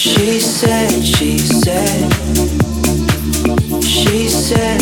She said, she said, she said.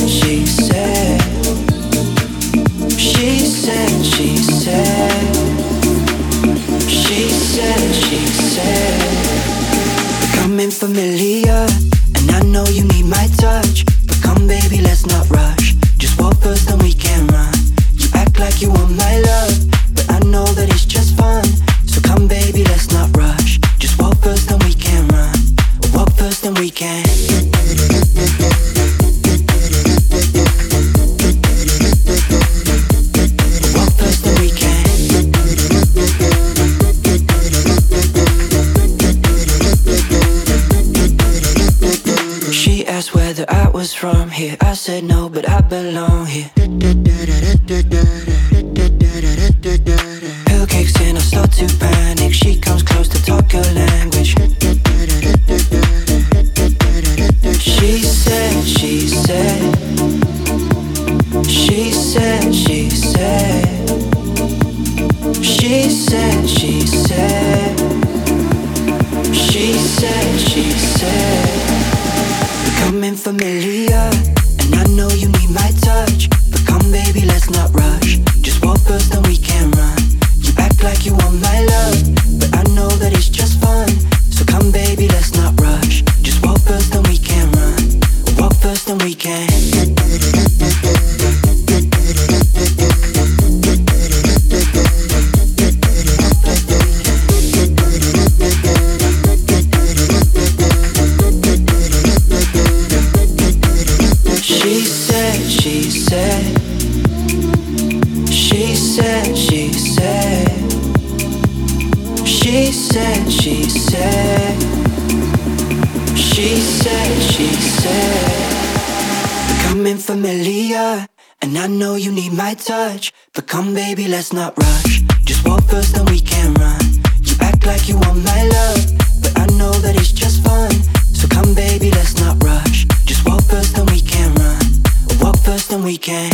And I know you need my touch, but come baby, let's not rush. Just walk first, then we can run. You act like you want my love, but I know that it's just fun. So come baby, let's not rush. Just walk first, then we can run. Walk first, then we can.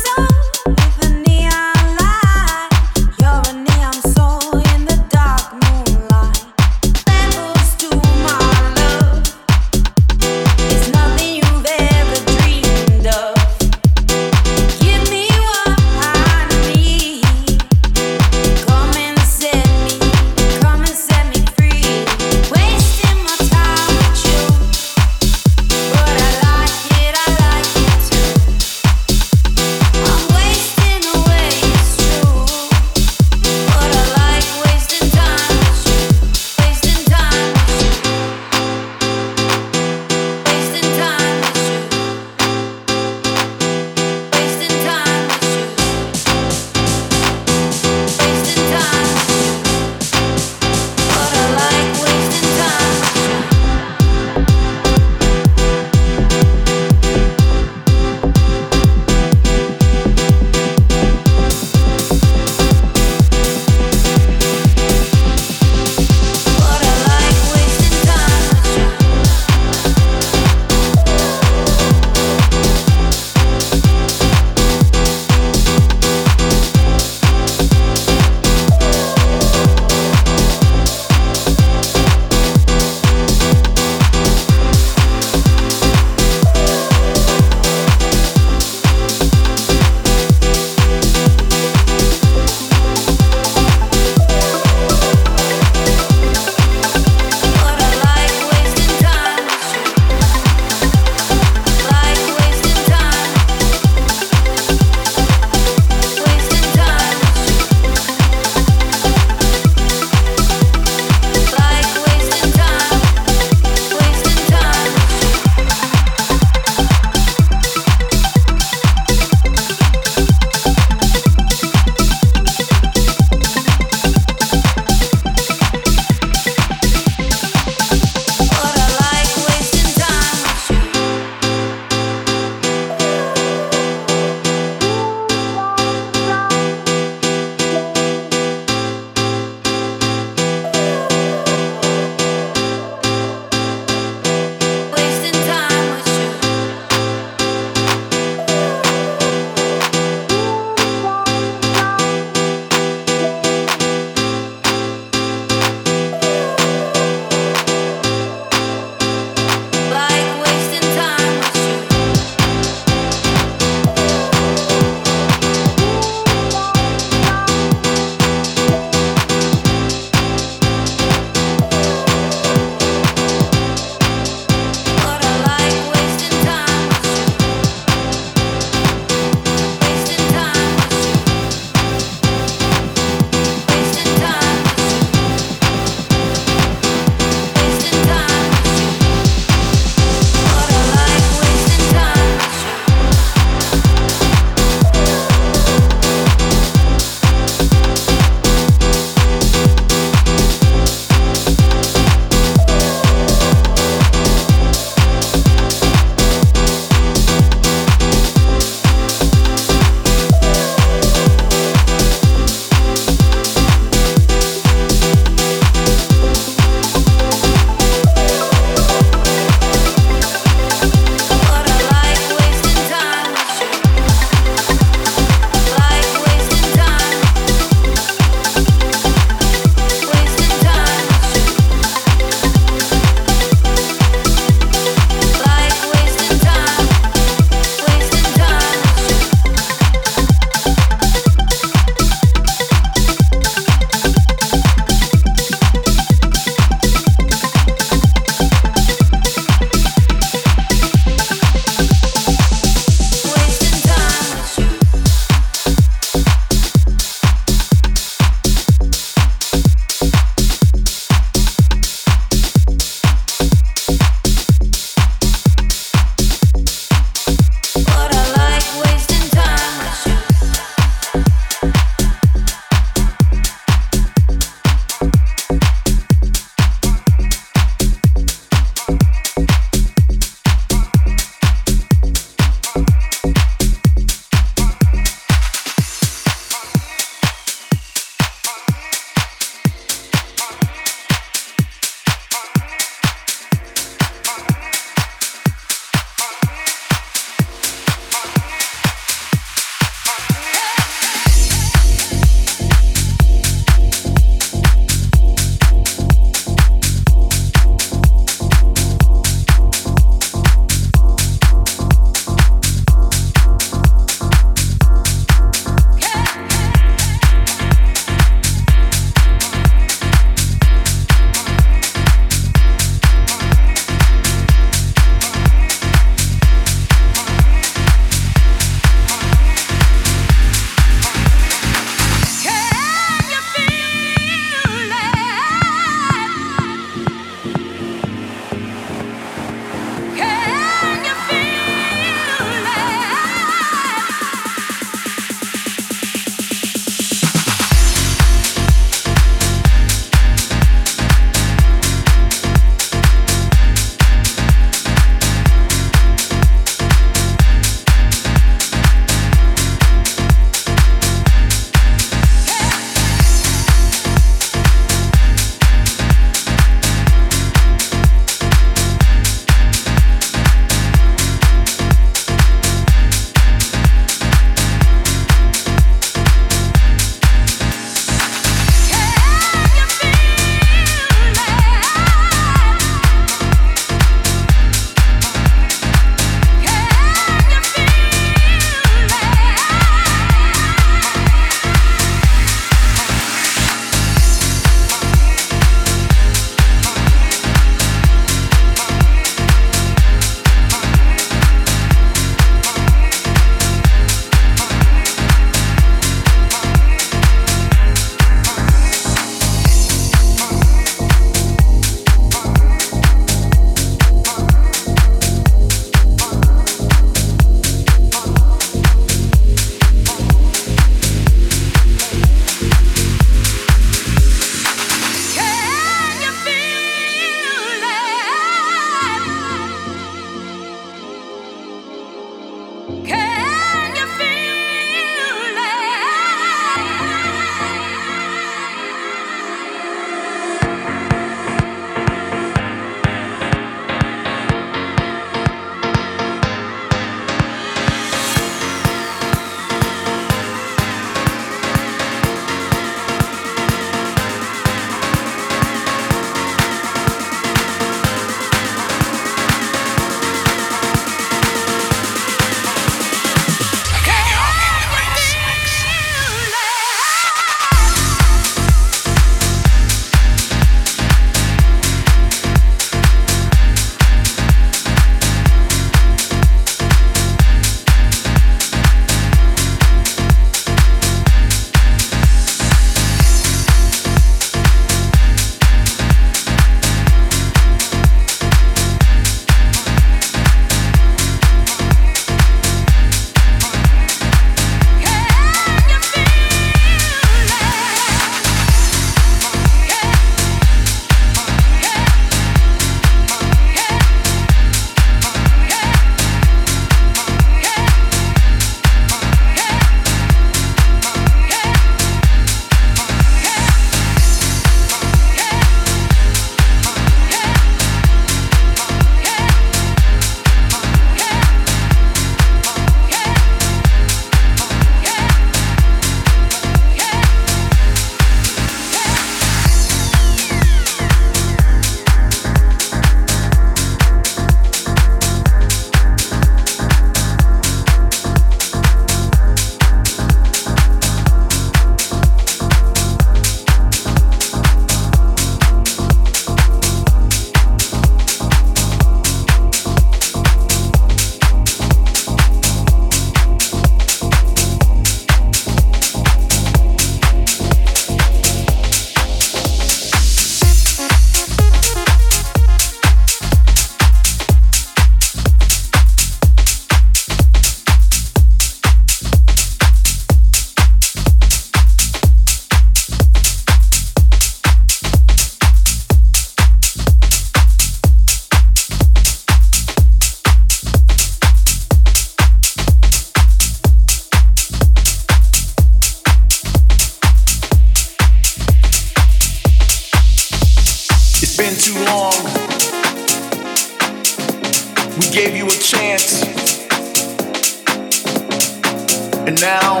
And now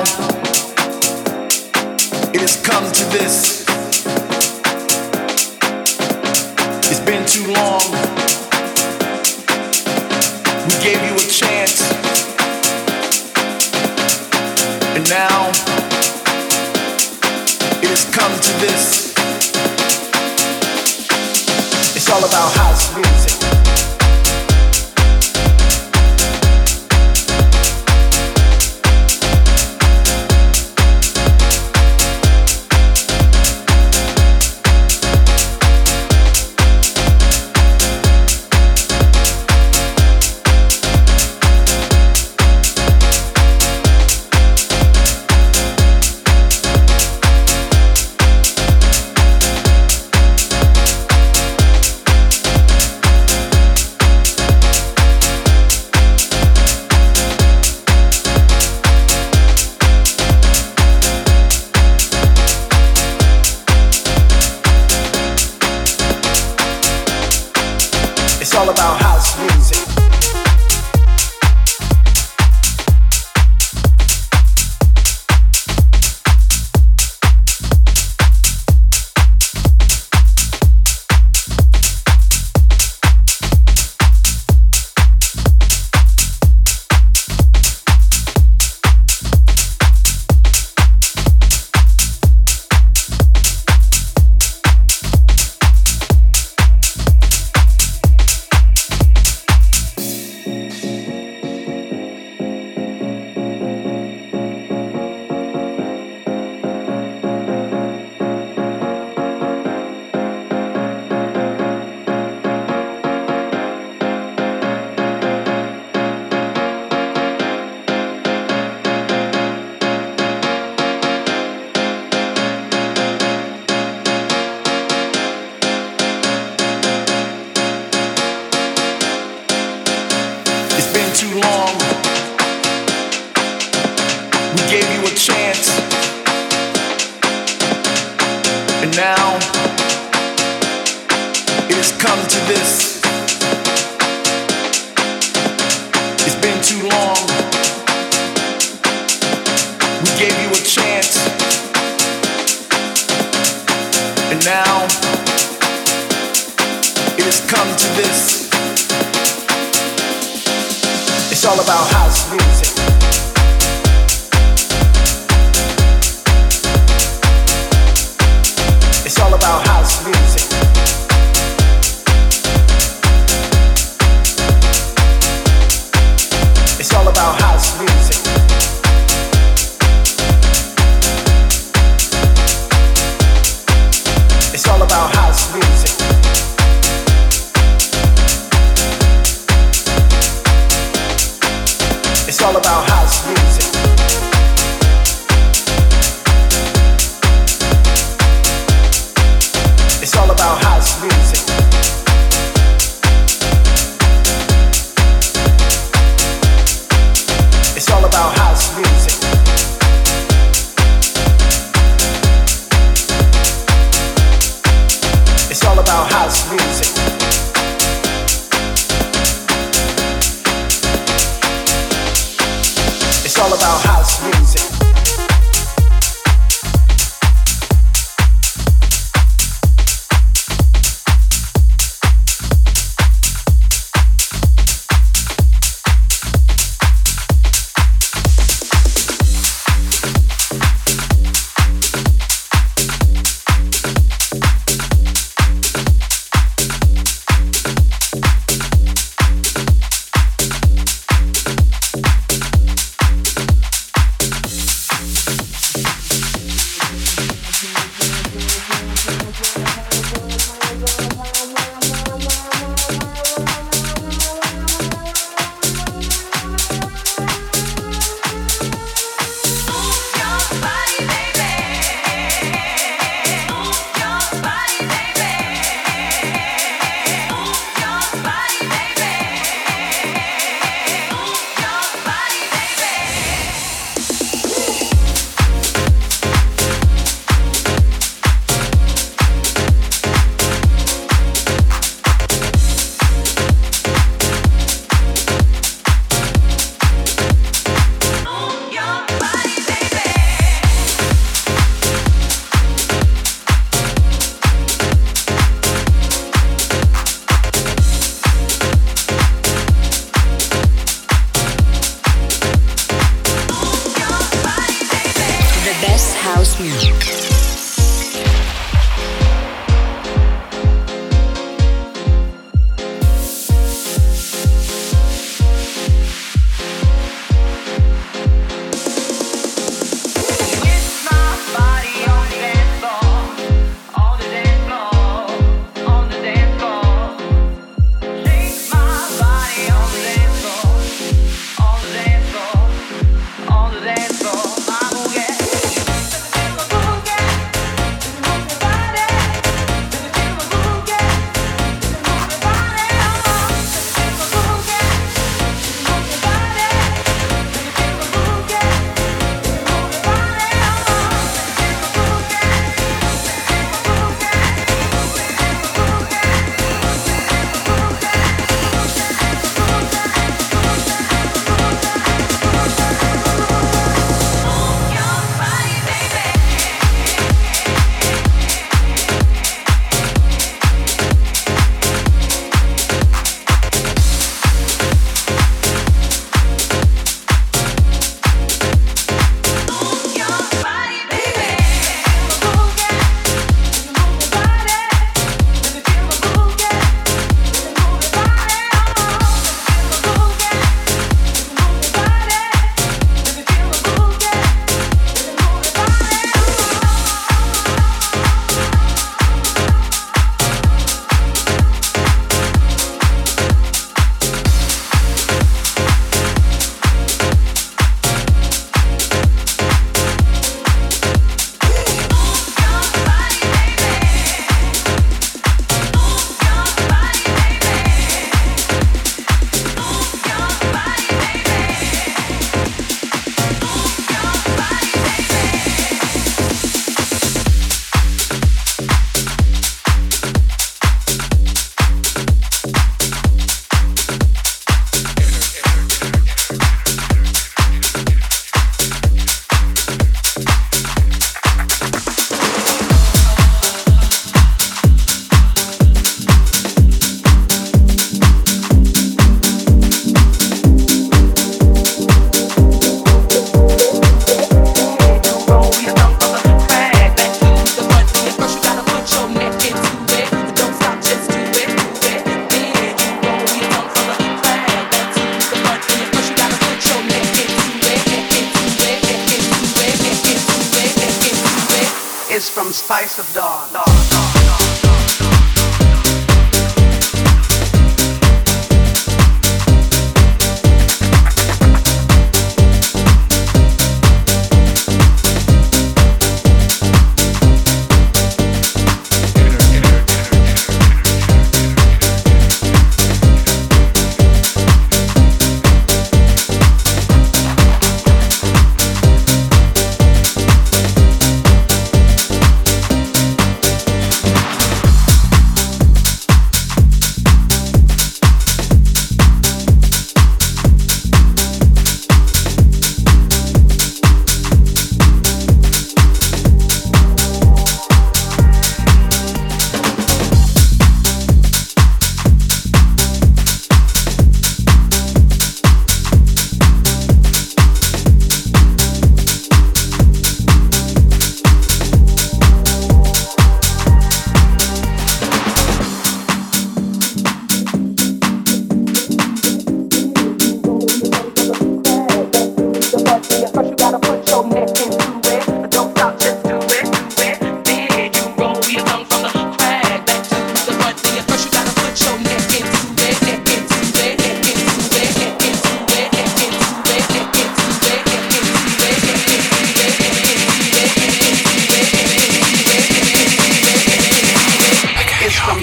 it has come to this. It's been too long. We gave you a chance. And now it has come to this. It's all about how.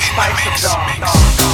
speichert da.